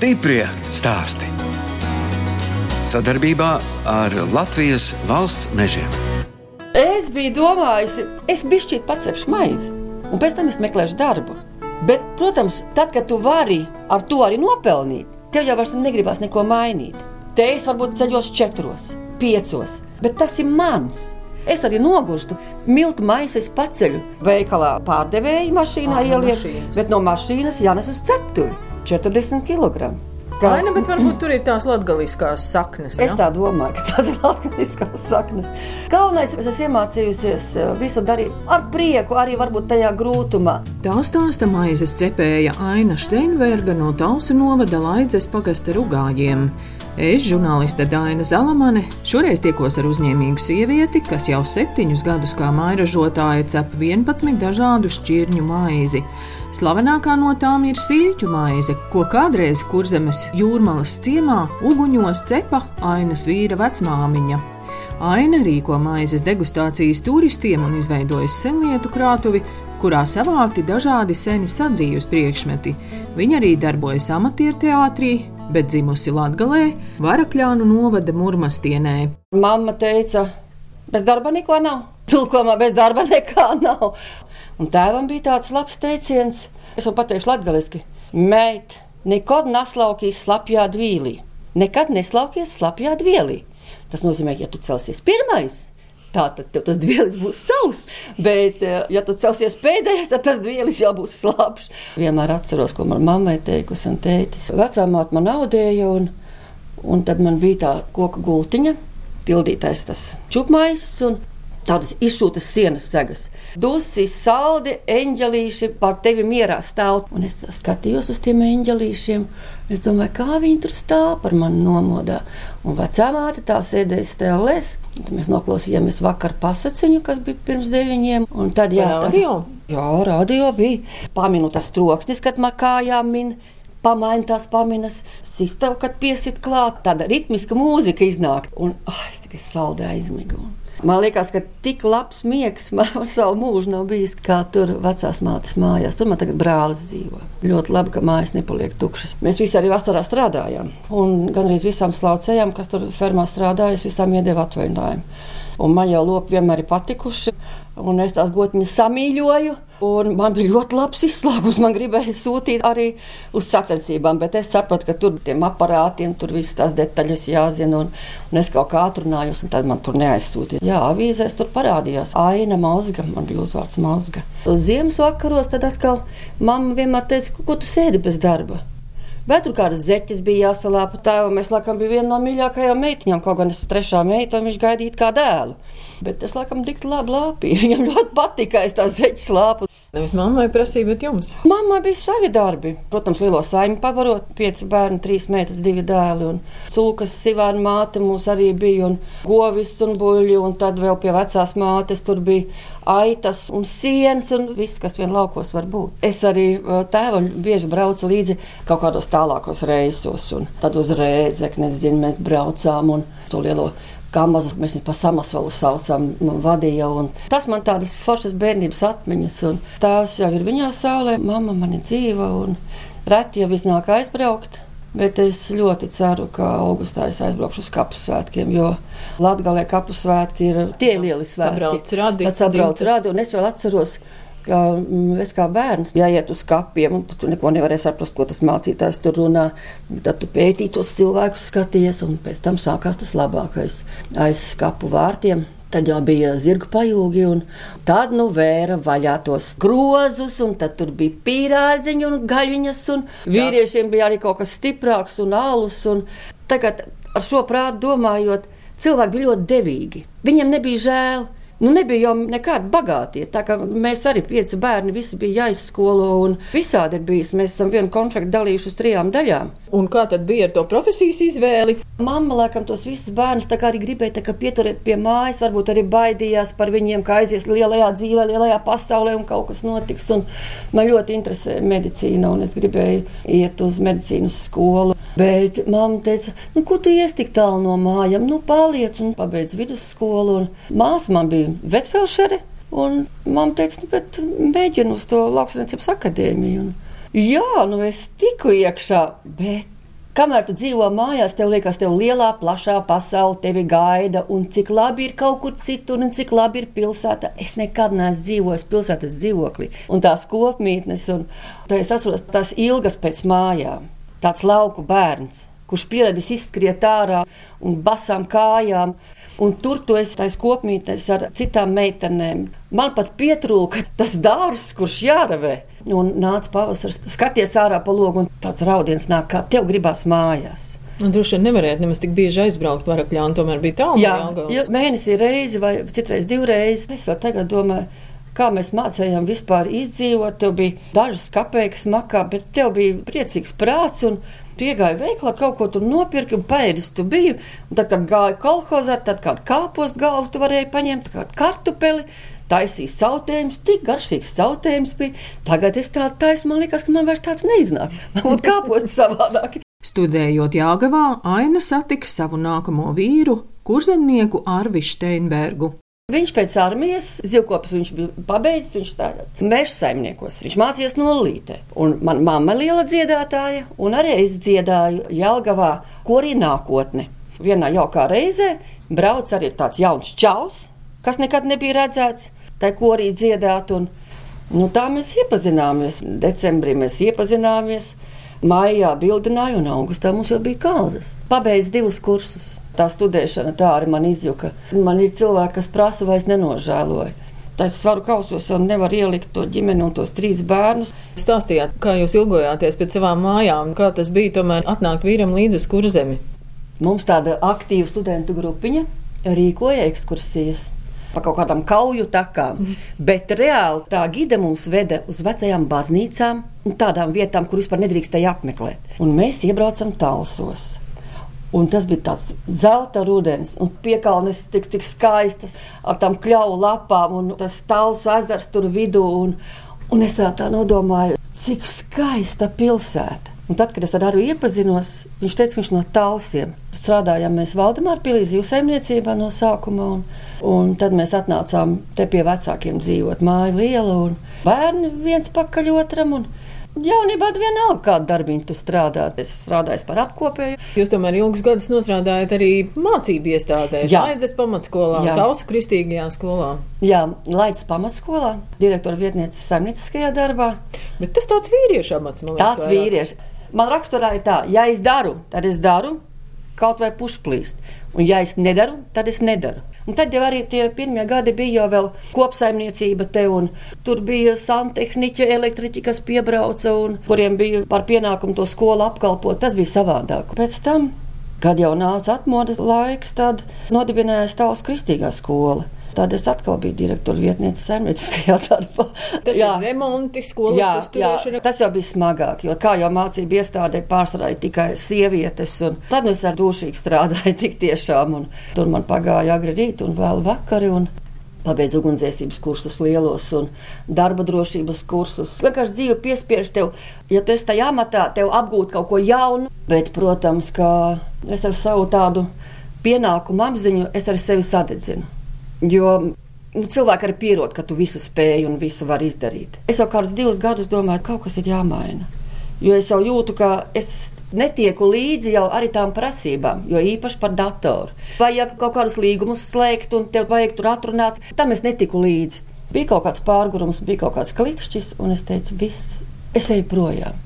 Stiprie stāsti. Sadarbībā ar Latvijas valsts mežiem. Es biju domājusi, es bišķīt pacepšu maizi, un pēc tam es meklēšu darbu. Bet, protams, tad, kad tu vari ar to arī nopelnīt, tev jau vairs negribas neko mainīt. Te es varbūt ceļos četros, piecos, bet tas ir mans. Es arī nogurstu. Miltu maisu es paceļu veikalā pārdevēju mašīnā, no ielieku, bet no mašīnas jānes uz ceptuvi 40 kg. Vai ne, bet varbūt tur ir tās latgaliskās saknes. Es ja? tā domāju, ka tas ir latviskās saknes. Galvenais, es esmu iemācījusies eh, visu darīt ar prieku, arī varbūt tajā grūtumā. Tā stāsta maizes cepēja Aina Steinberga no Tausu novada Laidzes pagasta rugājiem. Es, žurnāliste Daina Zalamane, šoreiz tikos ar uzņēmīgu sievieti, kas jau septiņus gadus kā mairažotāja cep 11 dažādu šķirņu maizi. Slavenākā no tām ir siļķu maize, ko kādreiz kurzemes jūrmalas ciemā uguņos cepa Ainas vīra vecmāmiņa. Aina rīko maizes degustācijas turistiem un izveidojas senlietu krātuvi, kurā savākti dažādi seni sadzīves priekšmeti. Viņa arī darbojas amatieru teātrī, bet dzimusi Latvijā, Varakļānu novada Murmastienē. Mamma teica, bez darba neko nav. Tulkomā bez darba nekā nav. Un tēvam bija tāds labs teiciens, es jau pateikšu latviešu: Meit, nekad neslaukīs slapjā dvīlī. Nekad neslaukies slapjā dvīlī. Tas nozīmē, ja tu celsies pirmais. Tā tad tev tas dvielis būs savs, bet, eh, ja tu celsies pēdējais, tad tas dvielis jau būs slapjš. Vienmēr atceros, ko man mammai teikusi un tētis. Vecā māte man audēja, un, un tad man bija tā koka gultiņa, pildītais tas čupmais un tādas izšūtas sienas segas. Dusi, saldi, eņģelīši par tevi mierā stāv. Un es skatījos uz tiem eņģelīšiem. Es domāju, kā viņi tur stāv par mani nomodā. Un vecā māte tā sēdēja tad Mēs noklausījāmies vakar pasakiņu, kas bija pirms deviņiem. Un tad jā, Radio? Jā, radio bija. Paminu tas troksnis, kad man kājām min. Pamaini tās paminas, sistēma, kad piesit klāt, tāda ritmiska mūzika iznāk. Un oh, es tikai saldēju aizmigu. Man liekas, ka tik labs miegs man savu mūžu nav bijis, kā tur vecās mātes mājās. Tur man tagad brālis dzīvo. Ļoti labi, ka mājas nepaliek tukšas. Mēs visi arī vasarā strādājām. Un gan arī visām slaucējām, kas tur fermā strādājas, visām iedeva atvaļinājumu. Un man jau lopi vienmēr ir patikuši. Un es tās gotņas samīļoju. Un man bija ļoti labs izslēgums. Man gribēja sūtīt arī uz sacensībām, bet es sapratu, ka tur tiem aparātiem tur visas tās detaļas jāzina. Un, un es kaut kā atrunājos, un tad man tur neaizsūtīja. Jā, avīzēs tur parādījās Aina Mazga. Man bija uzvārds Mazga. Uz Ziemassvakaros tad atkal mamma vienmēr teica, ko tu sēdi bez darba. Bet tur kādas zeķes bija jāsalāpa tēvam. Es laikam biju viena no mīļākajām meitiņām, kaut gan es esmu trešā meita, un viņš gaidīja kā dēlu. Bet es laikam tik labi lāpīju. Viņam ļoti patika, ka es tās zeķes lāpu. Nevis mammai prasīja, bet jums. Mammai bija savi darbi. Protams, lielo saimi pavarot, pieci bērni, trīs meitas, divi dēli. Un cūkas, sivāna māte mums arī bija, un govis un buļļi, un tad vēl pie vecās mātes tur bija aitas un sienas un viss, kas vien laukos var būt. Es arī uh, tēvam bieži braucu līdzi kaut kādos tālākos reisos, un tad uz Rēzekni, es zinu, mēs braucām un to lielo Kamazu mēs viņu pa samasvalu saucam, vadīja. Tas man tādas foršas bērnības atmiņas. un Tēvs jau ir viņā saulē, mamma man ir dzīva un reti jau iznāk aizbraukt. Bet es ļoti ceru, ka augustā es aizbraukšu uz kapu svētkiem, jo Latvijā kapu svētki ir tie lieli svētki. Radi, Tad sabrauc radi, un es vēl atceros, ka mm, es kā bērns jāiet uz kapiem, un tu neko nevarēji saprast, ko tas mācītājs tur runā. Tad tu pētīji tos cilvēkus, skaties, un pēc tam sākās tas labākais aiz skapu vārtiem. Tad jau bija zirga pajūgi, un tad nu vēra vaļā tos grozus, un tad tur bija pīrādziņi un gaļiņas, un vīriešiem bija arī kaut kas stiprāks un alus. Un tagad ar šo prātu domājot, cilvēki bija ļoti devīgi. Viņiem nebija žēl. Nu, nebija jau nekādi bagātie. Tā kā mēs arī pieci bērni, visi bija jāizskolo un visādi ir bijis. Mēs esam vienu konfliktu dalījuši uz trijām daļām. Un kā tad bija ar to profesijas izvēli? Mamma, laikam, tos visus bērnus tā kā arī gribēja kā pieturēt pie mājas, varbūt arī baidījās par viņiem, kā aizies lielajā dzīvē, lielajā pasaulē un kaut kas notiks. Un man ļoti interesē medicīna, un es gribēju iet uz medicīnas skolu. Bet mamma teica, nu, ko tu ies tik tālu no mājām? Nu, paliec un pabeidz vidusskolu. Un māsa man bija vetfelšere, un mamma teica, nu, bet mēģinu uz to lauksaimniecības akadēmiju. Un Jā, nu es tiku iekšā, bet kamēr tu dzīvo mājās, tev liekas, tev lielā, plašā pasaule tevi gaida, un cik labi ir kaut kur citur, un cik labi ir pilsēta. Es nekad neesmu dzīvojis pilsētas dzīvoklī, un tās kopmītnes, un es atceros tās ilgas pēc mājām, tāds lauku bērns, kurš pieradis izskriet ārā un basām kājām. Un tur tu esi taisa kopmītnes ar citām meitenēm. Man pat pietrūka tas dārsts, kurš jāravē. Un nāca pavasaris, skaties ārā pa logu, un tāds raudiens nāk, kā tev gribās mājās. Nu, droši vien nevarētu nemaz tik bieži aizbraukt varakļā, un tomēr bija tālu. Jā, jā, mēnesī reizi vai citreiz divreiz. Es vēl tagad domāju, kā mēs mācījām vispār izdzīvot. Tev bija dažas kapeikas makā, bet tev bija priecīgs prāts. Tu iegāji veiklā, kaut ko tur nopirki, un pēdis tu biji. Un tad, kad gāji kolhozā, tad kādu kāpostu galvu tu varēji paņemt, kādu kartupeli. Taisīja sautējums, tik garšīgs sautējums bija. Tagad es tādu taisu, man liekas, ka man vairs tāds neiznāk. Man būtu kāposti savādāk. Studējot Jāgavā, Aina satika savu nākamo vīru, kurzemnieku Arvišu Steinbergu. Viņš pēc armijas zivkopis viņš bija pabeidzis, viņš stājās meža saimniekos. Viņš mācījās no lītē. Un man mamma liela dziedātāja, un arī es dziedāju Jelgavā, ko arī nākotne. Vienā jaukā reizē brauc arī tāds jauns čaus, kas nekad nebija redzēts, tai ko arī dziedāt. Un, nu, tā mēs iepazināmies. Decembrī mēs iepazināmies. Maijā bildināju, un augustā mums jau bija kāzas. Pabeidz divus kursus. Tā studēšana tā arī man izjuka. Man ir cilvēki, kas prasa, vai es nenožēloju. Tas svaru kausos jau nevar ielikt to ģimeni un tos trīs bērnus. Stāstījāt, kā jūs ilgojāties pēc savām mājām, kā tas bija tomēr atnākt vīram līdzi uz kurzemi. Mums tāda aktīva studentu grupiņa rīkoja ekskursijas pa kaut kādām kauju takām. Bet reāli tā gide mums veda uz vecajām baznīcām un tādām vietām, kur vispār nedrīkstēja apmeklēt. Un mēs iebraucam talsos. Un tas bija tāds zelta rudens, un piekalnes tik, tik skaistas ar tām kļauju lapām, un tas tāls ezers tur vidū. Un, un es tā nodomāju, cik skaista pilsēta. Un tad, kad es ar viņu iepazinos, viņš teica, ka viņš no tālsiem strādājām mēs Valdemāra pilī zivsaimniecībā no sākuma. Un, un tad mēs atnācām te pie vecākiem dzīvot māju lielu un bērni viens pakaļ otram. Un, Jaunībā vienalga, kādu darbu tu strādā. Es strādāju par apkopēju. Jūs tomēr ilgus gadus strādājat arī mācību iestādē, Laidzes pamatskolā, Tausu kristīgajā skolā. Jā, Laidzes pamatskolā, direktora vietnieces saimnieciskajā darbā. Bet tas tāds vīriešu amats, man liekas. Tāds vairāk. vīriešu. Man raksturā ir tā, ja es daru, tad es daru, kaut vai pušplīst. Un ja es nedaru, tad es nedaru. Un tad jau arī tie pirmie gadi bija jau vēl kopsaimniecība te, un tur bija santehniķi, elektriķi, kas piebrauca un kuriem bija par pienākumu to skolu apkalpot. Tas bija savādāk. Pēc tam, kad jau nāca atmodas laiks, tad nodibinājās Tautas kristīgā skola. Tad es atkal biju direktora vietniece saimnieciskajā darbā. Tas jā. ir remonti, skolas jā, uzturēšana. Jā, tas jau bija smagāk, jo kā jau mācību iestādē pārstrādāja tikai sievietes, un tad nu es ar dušīgi strādāju tik tiešām, un tur man pagāja agri rīt un vēl vakari. Un Pabeidz ugunsdzēsības kursus lielos un darba drošības kursus. Vienkārši dzīve piespiež tev, ja tu esi tajā amatā, tev apgūt kaut ko jaunu. Bet, protams, ka es ar savu tādu pienākumu apziņu, es arī sevi sadedzinu. Jo nu, cilvēki arī pierod, ka tu visu spēj un visu var izdarīt. Es jau kādus divus gadus domāju, ka kaut kas ir jāmaina. Jo es jau jūtu, ka es netieku līdzi jau arī tām prasībām, jo īpaši par datoru. Vajag kaut kādus līgumus slēgt, un tev vajag tur atrunāt. Tam es netiku līdzi. Bija kaut kāds pārgājums, bija kaut kāds klikšķis, un es teicu, viss, es eju projām.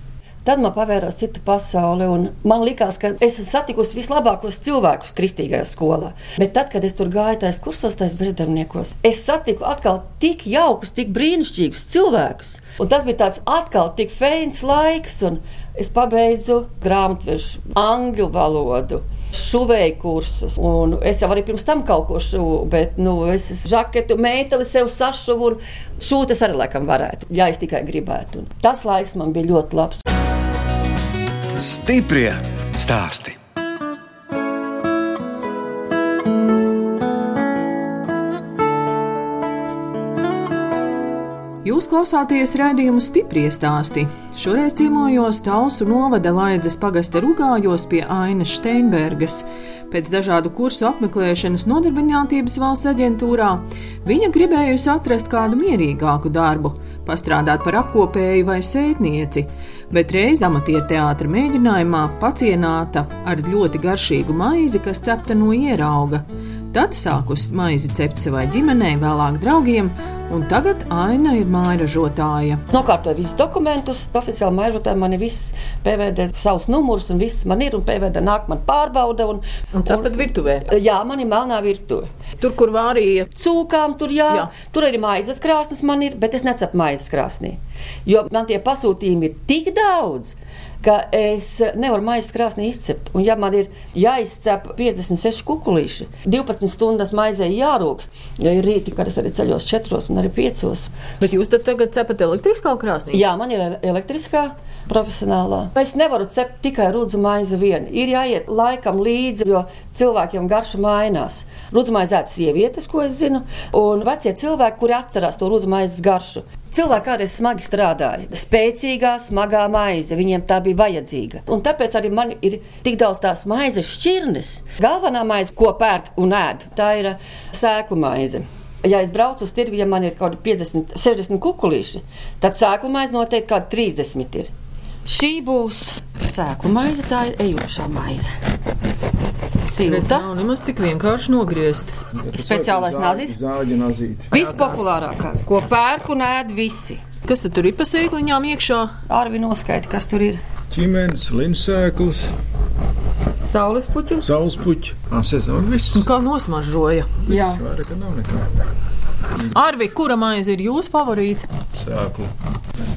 Tad man pavērās cita pasaule, un man likās, ka es esmu satikusi vislabākos cilvēkus kristīgajā skolā. Bet tad, kad es tur gāju tajos kursos, tajos bezdarbniekos, es satiku atkal tik jaukus, tik brīnišķīgus cilvēkus. Un tas bija tāds atkal tik feins laiks, un es pabeidzu grāmatvežu angļu valodu šuvēju kursus. Un es jau arī pirms tam kaut ko šuvu, bet nu, es žaketu, meiteli sev sašuvu un šūt es arī laikam varētu, ja es tikai gribētu. Un tas laiks man bija ļoti labs. Stiprie stāsti. Jūs klausāties raidījumu stipri stāstī. Šoreiz ciemojos Talsu novada Laidzes pagasta rugājos pie Ainas Steinbergas. Pēc dažādu kursu apmeklēšanas nodarbinātības valsts aģentūrā viņa gribējusi atrast kādu mierīgāku darbu, pastrādāt par apkopēju vai sētnieci, bet reiz amatieru teātra mēģinājumā pacienāta ar ļoti garšīgu maizi, kas cepta no ierauga. Tad sākus maizi cept savai ģimenei, vēlāk draugiem, un tagad Aina ir mājražotāja. Nokārtoju visus dokumentus, oficiāli maižotāji man ir viss PVD, savs numurs un viss man ir, un PVD nāk man pārbauda. Un, Un cepat virtuvē. Jā, man ir melnā virtuve. Tur, kur vārīja. Cūkām tur jā, Jā. jā. tur arī maizes krāsnes man ir, bet es necepu maizes krāsnī. Jo man tie pasūtījumi ir tik daudz, ka es nevaru maizes krāsnī izcept. Un ja man ir jāizcep 56 kukulīši, 12 stundas maizē jārūkst, ja ir rīti, kad es arī ceļos 4 un arī 5. Bet jūs tagad cepat elektriskā krāsnī? Jā, man ir elektriskā. Profesionālā. Es nevaru cept tikai rudzu maizi vienu. Ir jāiet laikam līdzi, jo cilvēkiem garša mainās. Rudzu maizi ēd sievietes, ko es zinu, un vecie cilvēki, kuri atcerās to rudzu maizes garšu. Cilvēki kādreiz smagi strādāja. Spēcīgā, smagā maize, viņiem tā bija vajadzīga. Un tāpēc arī man ir tik daudz tās maizes šķirnes. Galvenā maize, ko pērk un ēd, tā ir ā, sēklu maize. Ja es braucu uz tirgu, ja man ir kaut kādi 50, 60 kukurūši, tad sēklu maize noteikti kaut kādi 30 ir. Šī būs sēklu maize, tā ir ejošā maize. Silta, nav nemaz tik vienkārši nogriezt. speciālais nazis. Zāģa nazīte. Vispopulārākā, ko pērk un ēd visi. Kas tad tur ir pa sēkliņām iekšā? Arvi noskaita, kas tur ir. Ķīmenes, linsēklis, Saules puķu. saulespuķi. Sezona viss. Kā nosmaržoja? Jā, Vairāk nav nekā. Arvi, kura maize ir jūsu favorīts? Sēklu.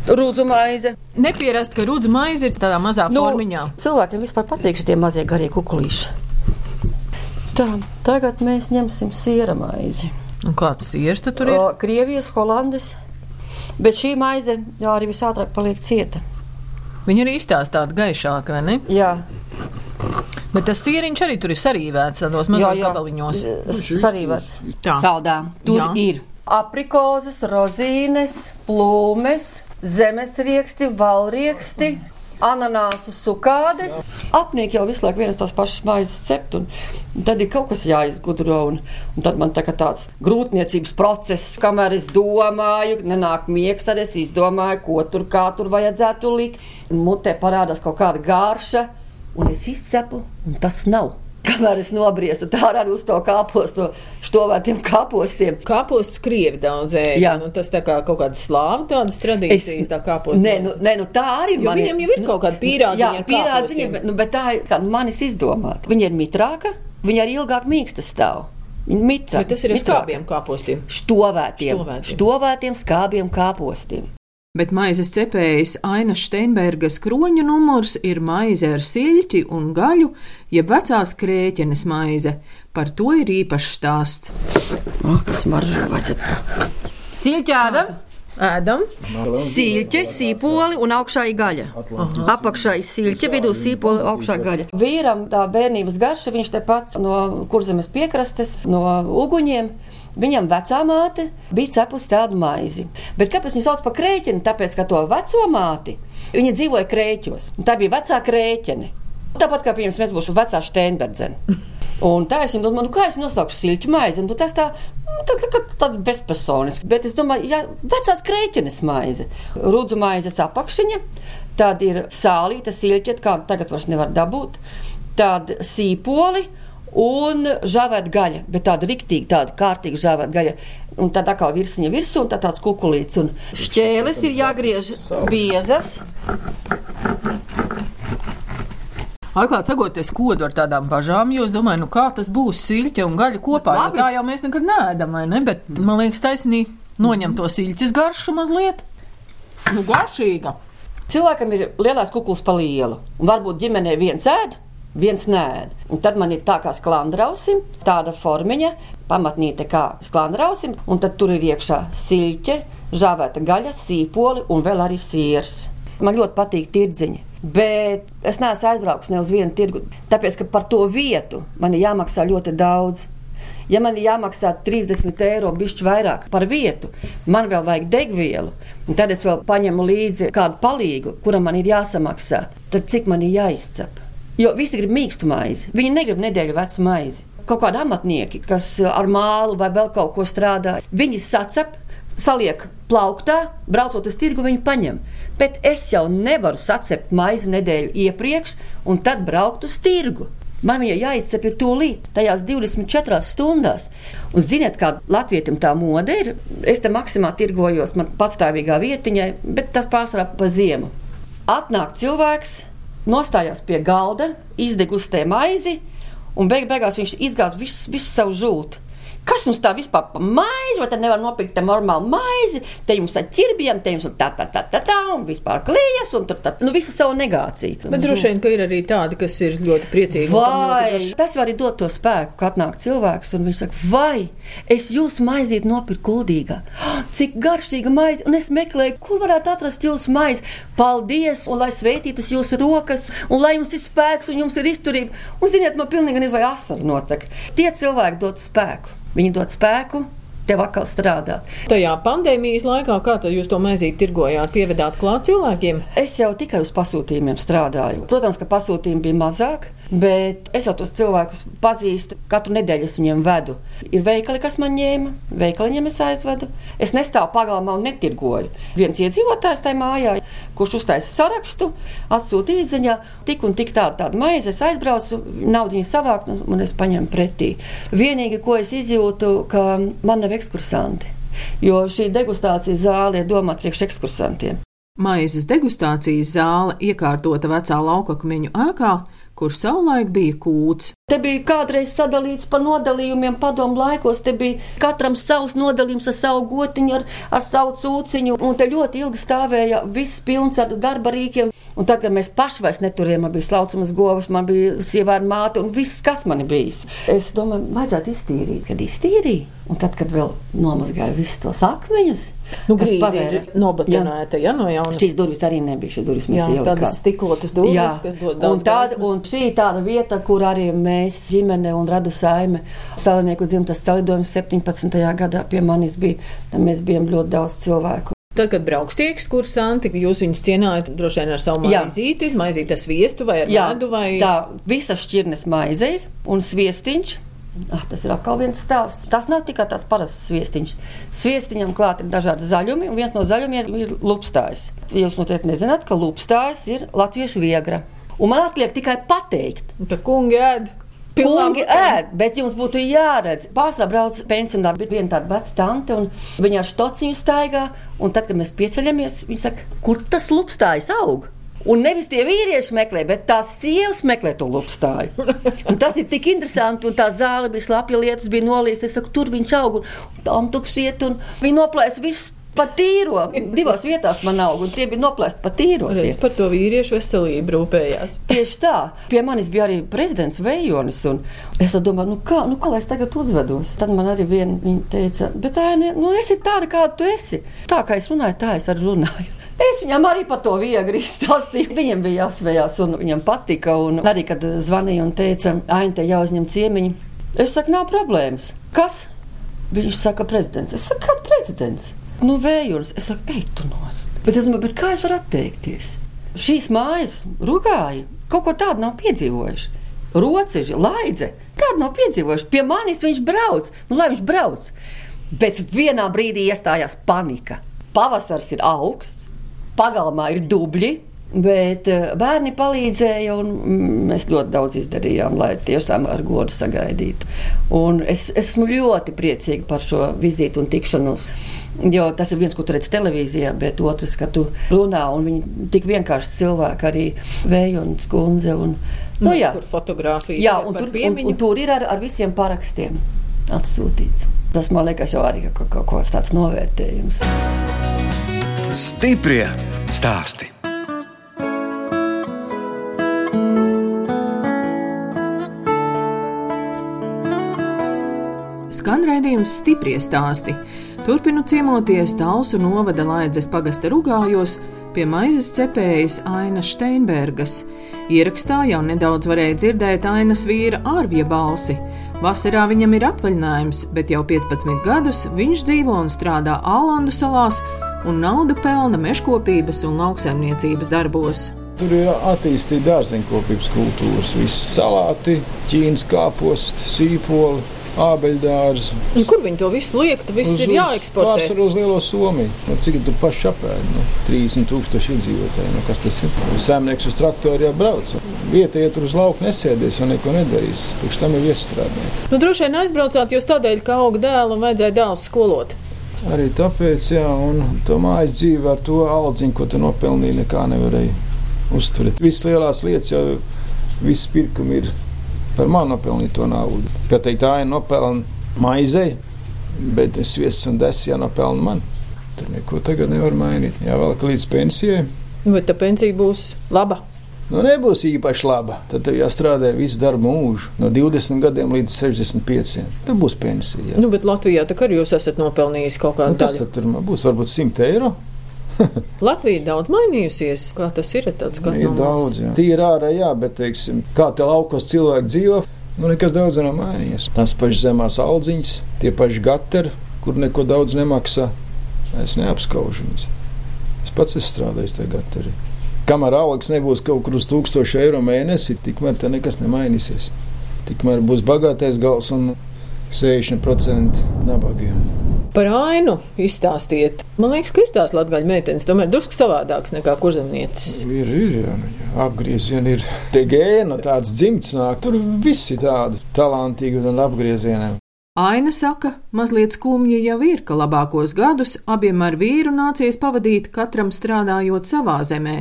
rūdzu maize. Nepierast, ka rudzu maize ir tādā mazā Nu, formiņā. cilvēkiem vispār patīk šie mazie garie kukulīši. Tā, tagad mēs ņemsim siera maizi. Un kāds siers tad tur ir? O, Krievijas, Holandes. Bet šī maize jā, arī visātrāk paliek cieta. Viņa ir īstās tāda gaišāka, vai ne? Jā, Bet tas sieriņš arī tur ir sarīvēts tādos mazos gabaliņos. Sarīvats. Tā. Saldā. Tur Jā. ir aprikozes, rozīnes, plūmes, zemesrieksti, valrieksti. Ananāsu sukādes. Apnieki jau visu laiku vienas tās pašas maizes cept, un tad ir kaut kas jāizgudro. Un, un tad man tā tāds grūtniecības process, kamēr es domāju, nenāk miegs, tad es izdomāju, ko tur kā tur vajadzētu likt. Un Mutē parādās kaut kāda garša, un es izcepu, un tas nav. Kamēr es nobriezu tā arī uz to kāpostu, štovētiem kāpostiem. Kāpostus krievi daudz ēda. Jā. Nu, tas tā kā kaut kāda slāva tādas tradīcijas, tā kāpostu. Nē, nu, nē, nu tā arī man viņiem jau ir kaut kāda pīrādziņa Jā, ar pīrādziņa, bet, nu, bet tā ir kā manis izdomāta. Viņa ir mitrāka, viņa arī ilgāk mīksta stāv. Ir mitrāka. Bet tas ir ar skābiem kāpostiem. Štovētiem, Štovētiem. štovētiem skābiem kāpostiem. Bet maizes cepējas Aina Steinbergas kroņa numurs ir maize ar siļķi un gaļu, jeb vecās krēķenes maize. Par to ir īpašs stāsts. Oh, kas maržo vajadzētu? Silķēda, Ēdam, silķe, sīpoli un augšā ir gaļa. Apakšā ir silķe, vidū sīpoli, augšā gaļa. Vīram tā bērnības garša, viņš te pats no kurzemes piekrastes, no uguņiem. Viņam vecā māte bija cepusi tādu maizi. Bet kāpēc viņu sauc par krēķeni? Tāpēc, ka to veco māti viņa dzīvoja krēķos. Tā bija vecā krēķene. Tāpat kā piemēram, mēs būsim vecā Steinberdzene. Un tā es domāju, nu, kā es nosaukšu siltu maizi. Un tu tas tā, nu, tā, tā, tā bezpersoniski. Bet es domāju, ja vecās krēķenes maize, rudzu maizes apakšiņa, tad ir sālīta silķeta, kā tagad vairs nevar dabūt, tad sīpoli. Un žāvēt gaļa, bet tāda rīktīva, tāda kārtīga žāvēt gaļa. Un tad atkal virsma virsū, un tā tāds kukulīts. Un šķēles ir jāgriež biezas. Atklāt sakot, es kodu ar tādām bažām, jo es domāju, nu kā tas būs siļķe un gaļa kopā. Jo Labi. tā jau mēs nekad neēdam, vai ne? Bet man liekas, taisnīgi noņem to siļķes garšu mazliet. Nu, garšīga. Cilvēkam ir lielais kukls pa lielu. Un varbūt ģimenē viens ēd, viens nē. Un tad man ir tā kā sklandrausim, tāda formiņa, pamatnīte kā sklandrausim, un tad tur ir iekšā siļķe, žāvēta gaļa, sīpoli un vēl arī siers. Man ļoti patīk tirdziņi. Bet es neesmu aizbraucis ne uz vienu tirgu, tāpēc ka par to vietu man ir jāmaksā ļoti daudz. Ja man ir jāmaksā 30 eiro, bišķi vairāk par vietu, man vēl vajag degvielu, un tad es vēl paņemu līdzi kādu palīgu, kuram man ir jāsamaksā. Tad cik man ir jāizcep? Jo visi grib mīkstu maizi, viņi negrib nedēļu vecu maizi. Kaut kādi amatnieki, kas ar mālu vai vēl kaut ko strādā, viņi sacep, saliek plauktā, braucot uz tirgu, viņi paņem. Bet es jau nevaru sacept maizi nedēļu iepriekš un tad braukt uz tirgu. Man viņa jāizcep ir tūlīt, tajās 24 stundās. Un ziniet, kā latvietim tā mode ir. Es te maksimā tirgojos, man patstāvīgā vietiņai, bet tas pārsvarā pa ziemu. Atnāk cilvēks, nostājās pie galda, izdegustē maizi, un beig beigās viņš izgāz visu, visu savu žūtu. Kas jums tā vispār par maizi, vai te nevar nopirkt te normālu maizi, te jums ar ķirbjiem, te jums un tā, tā, tā, tā, tā, un vispār klijas, un tur tā, nu visu savu negāciju. Bet droši vien, ka ir arī tādi, kas ir ļoti priecīgi. Vai tas var arī dot to spēku, kad atnāk cilvēks un viņš saka, vai es jūsu maizīti nopirku kuldīgā? Cik garšīga maize, un es meklēju, kur varētu atrast jūsu maizi. Paldies, un lai svētītas jūsu rokas, un lai jums ir spēks un jums ir izturība. Un ziniet, man pilnīgi nezinu, vai asara notek. Tie cilvēki dod spēku. Viņi dod spēku tev atkal strādāt. Tajā pandēmijas laikā, kā jūs to maizīti tirgojāt, pievedāt klāt cilvēkiem? Es jau tikai uz pasūtījumiem strādāju. Protams, ka pasūtījumi bija mazāk, bet es jau tos cilvēkus pazīstu. Katru nedēļu es viņiem vedu. Ir veikali, kas man ņēma, veikaliņiem es aizvedu. Es nestāvu pagalmā un netirgoju. Viens iedzīvotājs tajā mājā, kurš uztaisa sarakstu, atsūta izziņā, tik un tik tādu, tādu maizi, es aizbraucu, naudu savākt un un es paņemu pretī. Vienīgi, ko es izjūtu, ka man nav ekskursanti. Jo šī degustācijas zāle ir domāta priekš ekskursantiem. Maizes degustācijas zāle iekārtota vecā laukakmeņu ēkā, kur savulaik bija kūts. Te bija kādreiz sadalīts pa nodalījumiem, padomu laikos. Te bija katram savs nodalījums ar savu gotiņu, ar, ar savu cūciņu. Un te ļoti ilgi stāvēja viss pilns ar darba rīkiem. Un tad, kad mēs paši vairs neturējām, man bija slaucamas govs, man bija sieva ar māti un viss, kas man bijis. Es domāju, vajadzētu iztīrīt, kad iztīrīju. Un tad, kad vēl nomazgāju visus tos akmeņus, Nu, kad grīda ir pavēras- nobatonēta, ja no jauna. Šīs durvis arī nebija. Šīs durvis mēs Jā, ielikām. tādas stiklotas durvis, Jā, kas dod un, daudz tāda, gaismas. un šī tāda vieta, kur arī mēs, ģimene un radu saime, Salinieku dzimtas salidojums 17. gadā pie manis bija. Tad mēs bijām ļoti daudz cilvēku. Tad, kad brauks tie ekskursanti, jūs viņus cienājat droši vien ar savu maizīti, ar sviestu vai ar Jā, medu vai tā visa šķirnes maize ir un sviestiņš. Ah, tas ir atkal viens stāsts. Tas nav tikai tāds parasts sviestiņš. Sviestiņam klāt ir dažādi zaļumi, un viens no zaļumiem ir lupstājs. Jūs noteikti nezināt, ka lupstājs ir latviešu viegra. Un man atliek tikai pateikt, ka kungi ēd. Kungi ēd, bet jums būtu jāredz. Pārsvarā brauc pensionāri, bija viena tāda veca tante, un viņa ar stociņu staigā. Un tad, kad mēs pieceļamies, viņa saka, kur tas lupstājs aug? Un nevis tie vīrieši meklē, bet tās sievas meklē to lupstāju. Un tas ir tik interesanti, un tā zāle bija slapja lietas, bija nolīsta. Es saku, tur viņš aug, un tam tuks iet, un viņi noplēs visu pa tīro. Divās vietās man aug, un tie bija noplēsti pa tīro. Redz, par to vīriešu veselību rūpējās. Tieši tā. Pie manis bija arī prezidents Vejonis. un Es domāju, nu kā, nu kā lai es tagad uzvedos. Tad man arī viena teica, bet tā ne, nu esi tāda, kāda tu esi. Tā kā es runāju, tā es arī runāju. Es viņam arī par to viegli izstāstīju. Viņam bija jāsvējās, un viņam patika. Un arī, kad zvanīja un teica, Aina, te jāuzņem ciemiņi, es saku, nav problēmas. Kas? Viņš saka, prezidents. Es saku, kāds prezidents? Nu, vējurs. Es saku, ej, tu nost. Bet es domāju, bet kā es varu atteikties? Šīs mājas rugāji kaut ko tādu nav piedzīvojuši. Roceži, laidze, tādu nav piedzīvojuši. Pie manis viņš brauc, nu, lai viņš brauc. Bet vienā brīdī iestājās panika. Pavasars ir augsts, pagalmā ir dubļi. Bet eh, bērni palīdzēja, un mm, mēs ļoti daudz izdarījām, lai tiešām ar godu sagaidītu. Un es esmu ļoti priecīga par šo vizīti un tikšanos. Jo tas ir viens, ko tu redzi televīzijā, bet otrs, ka tu runā, un viņi tik vienkārši cilvēki, arī vēja un skundze. Un, nu, jā, Tur fotografija. jā un, tur, un, un tur ir ar, ar visiem parakstiem atsūtīts. Tas man liekas, jau arī kaut, kaut, kaut kāds tāds novērtējums. Stiprie stāsti. Skan raidījums stipri stāsti. Turpinu ciemoties Talsu novada Laidzes pagasta rugājos pie maizes cepējas Ainas Steinbergas. Ierakstā jau nedaudz varēja dzirdēt Ainas vīra ārvija balsi. Vasarā viņam ir atvaļinājums, bet jau 15 gadus viņš dzīvo un strādā Ālandu salās un naudu pelna mežkopības un lauksaimniecības darbos. Tur ir attīstīta dārzeņkopības kultūras, viss salāti, ķīnas kāposti, sīpoli. ābeļdārzu. Un kur viņi to visu liek? Tas viss ir jāeksportē. Pārsvarā uz Lielo Somiju. Nu, cik tur paši apēd? Nu, 30 tūkstoši iedzīvotāji. Nu, kas tas ir? Zemnieks uz traktoru jau brauc. Vieta, ja tur uz lauka nesēdies un neko nedarīs. Priekš tam ir iestrādājumi. Nu, droši vien aizbraucāt jūs tādēļ, ka auga dēlu un vajadzēja dēlu skolot. Arī tāpēc, jā, un to mājas dzīve ar to aldziņu, ko tu nopelnīji, nekā nevarēja uzturēt. Visas lielās lietas jau, viss pirkumi ir par mani nopelnīto naudu. Kā teikt, tā ir nopelna maizei, bet es viesu un desu jānopelna man. Tur neko tagad nevar mainīt. Jā, vēl līdz pensijai. Bet tā pensija būs laba. Nu, nebūs īpaši laba. Tad tev jāstrādā visu darbu mūžu, no 20 gadiem līdz 65. Tad būs pensija. Jā. Nu, bet Latvijā tā arī jūs esat nopelnījis kaut Nu, kādu kas tad tur man būs? Varbūt 100 eiro. Latvija ir daudz mainījusies. Kā tas ir? Tāds, kā Ir daudz, jā. Tīri ārā, jā, bet, teiksim, kā te laukos cilvēki dzīvo, nu nekas daudz nav mainījies. Tās pašas zemās aldziņas, tie paši gatari, kur neko daudz nemaksā. Es neapskaužu viņus. Es pats esmu strādājis tajā gatarī. Kamēr algas nebūs kaut kur uz 1000 eiro mēnesi, tikmēr te nekas nemainīsies. Tikmēr būs bagātais gals un 60% nabagiem. Par ainu izstāstiet. Man liekas, ka ir tās latgaļu meitenes, tomēr drusku savādākas nekā kurzemnieces. Ir, ir, jā, nu, jā. apgriezieni ir tie gēni, no tādas dzimtas nāk. Tur viss ir tādi talantīgi un apgriezieni. Aina saka, mazliet skumji jau ir, ka labākos gadus abiem ar vīru nācies pavadīt katram strādājot savā zemē,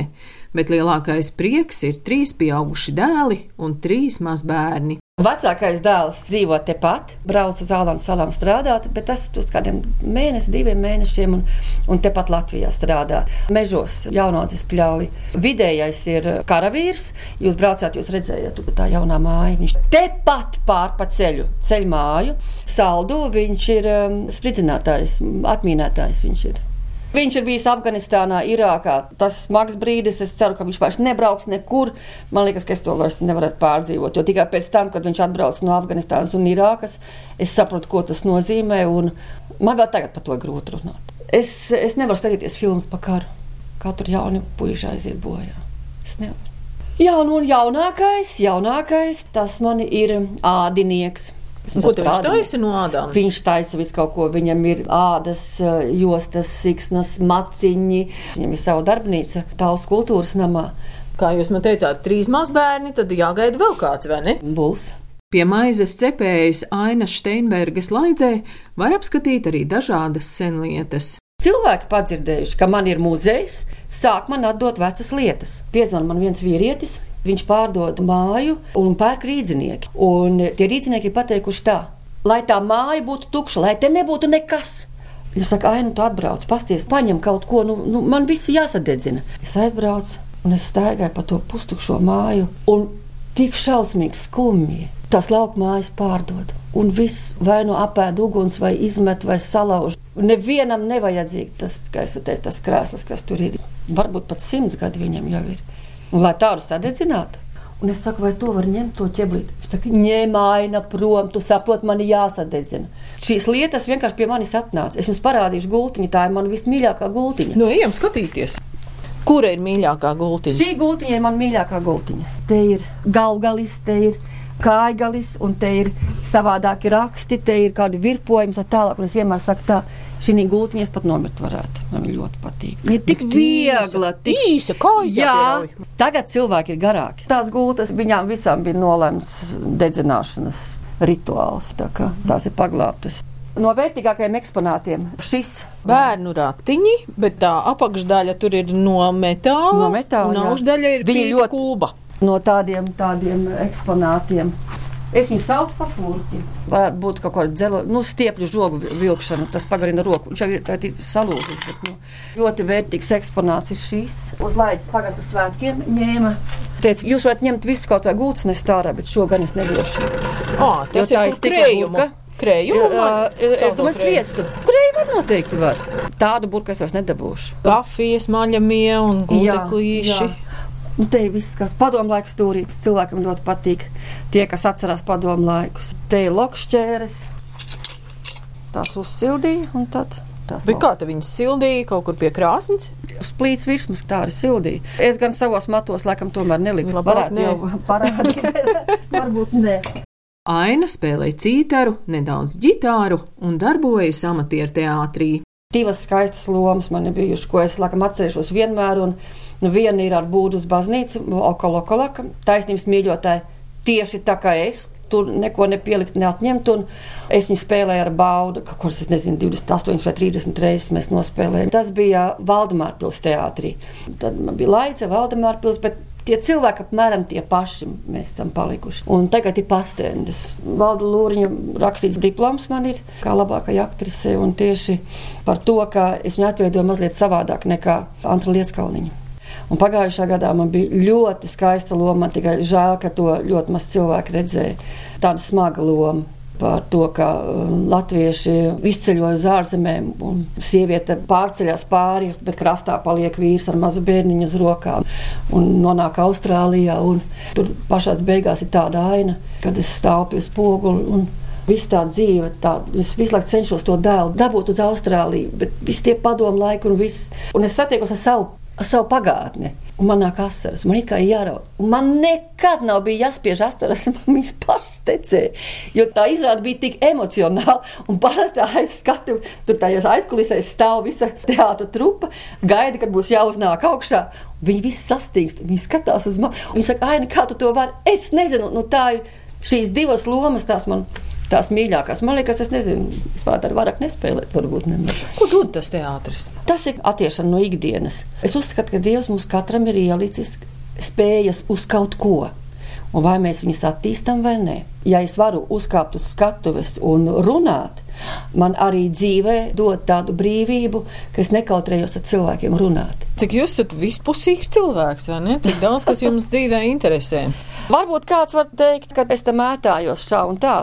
bet lielākais prieks ir trīs pieauguši dēli un trīs mazbērni. Vecākais dēls dzīvo tepat, brauc uz Zālām salām strādāt, bet tas uz kādiem mēnešiem, diviem mēnešiem, un, un tepat Latvijā strādā. Mežos jaunaudzes pļauj. Vidējais ir karavīrs. Jūs braucāt, jūs redzējāt, tur tā jaunā māja. Viņš tepat pār pa ceļu, ceļu māju. Saldu viņš ir um, spridzinātājs, atmīnētājs viņš ir. Viņš ir bijis Afganistānā, Irākā. Tas smags brīdis. Es ceru, ka viņš vairs nebrauks nekur. Man liekas, ka es to vairs nevaru pārdzīvot. Jo tikai pēc tam, kad viņš atbrauc no Afganistānas un Irākas, es saprotu, ko tas nozīmē. Man vēl tagad par to grūti runāt. Es, es nevaru skatīties filmas par karu. Kā tur jauni puiši aiziet bojā. Es nevaru. Jā, nu un jaunākais, jaunākais, tas man ir ādinieks. Ko viņš taisa no ādām? Viņš taisa visu kaut ko. Viņam ir ādas, jostas, siksnas, maciņi. Viņam ir sava darbnīca, tāls kultūras namā. Kā jūs man teicāt, trīs mazbērni, tad jāgaida vēl kāds, vai ne? Būs. Pie maizes cepējas Aina Steinbergas laidzē var apskatīt arī dažādas senlietas. Cilvēki padzirdējuši, ka man ir muzejs, sāk man atdot vecas lietas. Piezvan man viens vīrietis, viņš pārdod māju un pērk rīznieki. Un tie rīznieki ir pateikuši tā, lai tā māja būtu tukša, lai te nebūtu nekas. Viņš saka, ai, nu tu atbrauc, pasties, paņem kaut ko, nu, nu man viss jāsadedzina. Es aizbraucu un es staigāju pa to pustukšo māju un tik šausmīgi skumji. Tas lauka mājas pārdod, un viss vai nu apēd uguns, vai izmet, vai salauž. Nevienam nevajadzīgi tas, kā es teicu, tas krēsls, kas tur ir. Varbūt pat simts gadi viņam jau ir. Un, lai tādu sadedzinātu. Un es saku, vai to var ņemt, to ķeblīt? Viņš saka, ņem aina prom, tu saproti, man ir jāsadedzina. Šīs lietas vienkārši pie manis atnāca. Es jums parādīšu gultiņu, tā ir mana vismīļākā gultiņa. Nu, ejam skatīties. Kura ir mīļākā gultiņa? Šī gultiņa ir mana mīļākā gultiņa. Te ir galgalis, te ir kājgalis, un te ir savādāki raksti, te ir kādi virpojumi, tā tālāk. Un es vienmēr saku tā, šī gultiņa es pat nomirt varētu. Man ļoti patīk. Viņa ir tik viegla, tik īsa, Jā, jāpierauj. tagad cilvēki ir garāki. Tās gultas viņām visām bija nolemts dedzināšanas rituāls. Tā kā tās ir paglābtas. No vērtīgākajiem eksponātiem šis Bērnu ratiņi, bet tā apakšdaļa tur ir no metāla. No metāla, Un augšdaļa ir Viņa ļoti- kulba. No tādiem, tādiem eksponātiem. Es viņu saucu par furti. Varētu būt kaut kāda dzelo, nu, stiepļu žogu vilkšana, tas pagarina roku. Viņš jau ir tā ir salūzis, bet nu, ļoti vērtīgs eksponāts ir šīs. Uz laidas pagasta svētkiem ņēma. Teicu, jūs varat ņemt visu kaut vai gultas nest ārā, bet šo gan es nedošu. Ah, tas Jo tā ir burka. Krējumu. Jā, es domāju, sviestu. Kurēji var noteikti var. Tādu burku es vairs nedabūšu. Kafijas maļamie un guldeklīši. jā. Nu, te ir viss, kas padomu laiku stūrīts. Cilvēkam ļoti patīk tie, kas atcerās padomu laikus. Te ir lokšķēres. Tās uzsildīja un tad. tās Bet kā te viņas sildīja kaut kur pie krāsnes? Uz plīts virsmas tā arī sildīja. Es gan savos matos, laikam, tomēr neliku. Labāk Varētu nē. jau parādīt. Varbūt ne. Aina spēlē cītaru, nedaudz ģitāru un darbojas amatieru teātrī. Divas skaistas lomas man ir bijušas, ko es laikam atcerēšos vienmēr. Un, nu, viena ir ar būdu uz baznīcu, Okolokolaka, taisnības mīļotāja, tieši tā kā es. Tur neko nepielikt, neatņemt. Es viņu spēlēju ar baudu, kuras, es nezinu, 28 vai 30 reizes mēs nospēlējām. Tas bija Valdemāra pilsēta teātrī. Tad man bija Laica, bet tie cilvēki apmēram tie paši mēs esam palikuši. Un tagad ir pastendes. Valda Lūriņa rakstīts diploms man ir kā labākai aktrisei un tieši par to, ka es viņu atveidoju mazliet savādāk nekā Antra Lietskalniņa. Un pagājušā gadā man bija ļoti skaista loma. Tikai žēl, ka to ļoti maz cilvēku redzēja. Tāda smaga loma par to, ka uh, latvieši izceļoja uz ārzemēm, un sieviete pārceļās pāri, bet krastā paliek vīrs ar mazu bērniņu uz rokām un nonāk Austrālijā. Un tur pašās beigās ir tāda aina, kad es stāvu pie spoguli. Viss tā dzīve, tā, es visu laiku cenšos to dēlu dabūt uz Austrāliju, bet visi tie padomu laiki un viss. Un es satiekos ar savu, savu pagātni. Man nāk asaras, man ir jāraud. Man nekad nav bijis jāspiež asaras, man viņas pašas tecēja. Jo tā izrāda bija tik emocionāla. Un parasti aiz skatu, tur tajos aizkulisēs stāv visa teātra trupa, gaida, kad būs jāuznāk augšā. Viņi visi sastīkst, viņi skatās uz mani. Viņi saka, Aini, kā tu to vari? Es nezinu, nu tā ir šīs divas lomas, tās man tās mīļākās. Man liekas, es nezinu, es varētu ar vairāk nespēlēt, varbūt nemaz. Ko dod tas teātris? Tas ir attiešana no ikdienas. Es uzskatu, ka Dievs mums katram ir ielicis spējas uz kaut ko. Un vai mēs viņus attīstām vai nē. Ja es varu uzkāpt uz skatuves un runāt, man arī dzīvē dod tādu brīvību, ka es nekautrējos ar cilvēkiem runāt. Cik jūs esat vispusīgs cilvēks, vai ne? Cik daudz kas jums dzīvē interesē? Varbūt kāds var teikt, ka es tam mētājos šā un tā.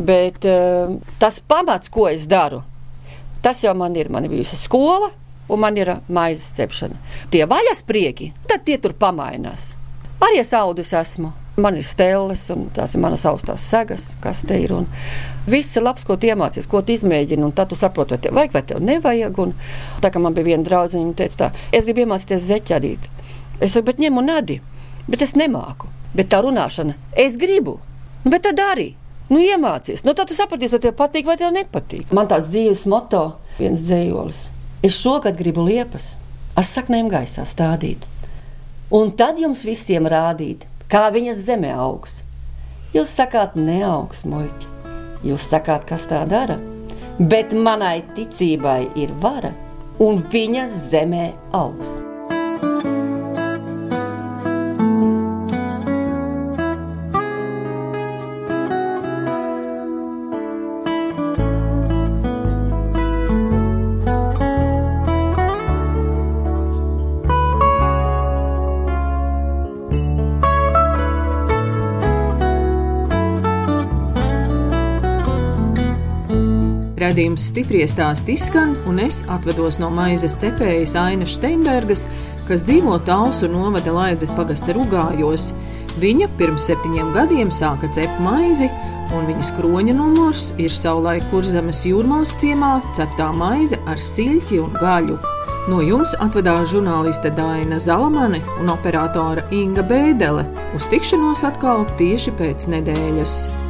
Bet uh, tas pamats, ko es daru, tas jau man ir. Man ir bijusi skola, un man ir maizes cepšana. Tie vaļas prieki, tad tie tur pamainās. Arī es audus esmu. Man ir stēles, un tās ir manas augstās segas, kas te ir. Viss ir labs, ko iemācies, ko izmēģini, un tad tu saproti, vai tev vajag, vai tev nevajag. Un tā kā man bija viena draudzene, viņa teica, tā, es gribu iemācīties zeķadīt. Es saku, bet ņem un adi, bet es nemāku. Bet tā runāšana, es gribu, bet tad arī. Nu, iemācies. Nu, tad tu sapratīsi, vai tev patīk vai tev nepatīk. Man tāds dzīves moto, viens dzējolis. Es šogad gribu liepas ar saknēm gaisā stādīt. Un tad jums visiem rādīt, kā viņas zemē augs. Jūs sakāt, neaugs muļķi. Jūs sakāt, kas tā dara. Bet manai ticībai ir vara, un viņas zemē augs. Raidījums stipri stāst izskan, un es atvedos no maizes cepējas Ainas Steinbergas, kas dzīvo Talsu novada Laidzes pagasta rugājos. Viņa pirms septiņiem gadiem sāka cept maizi, un viņas kroņa numurs ir savulaik kurzemes jūrmālas ciemā ceptā maize ar siļķi un gaļu. No jums atvedās žurnāliste Dāna Zalamane un operātore Inga Bēdele. Uz tikšanos atkal tieši pēc nedēļas.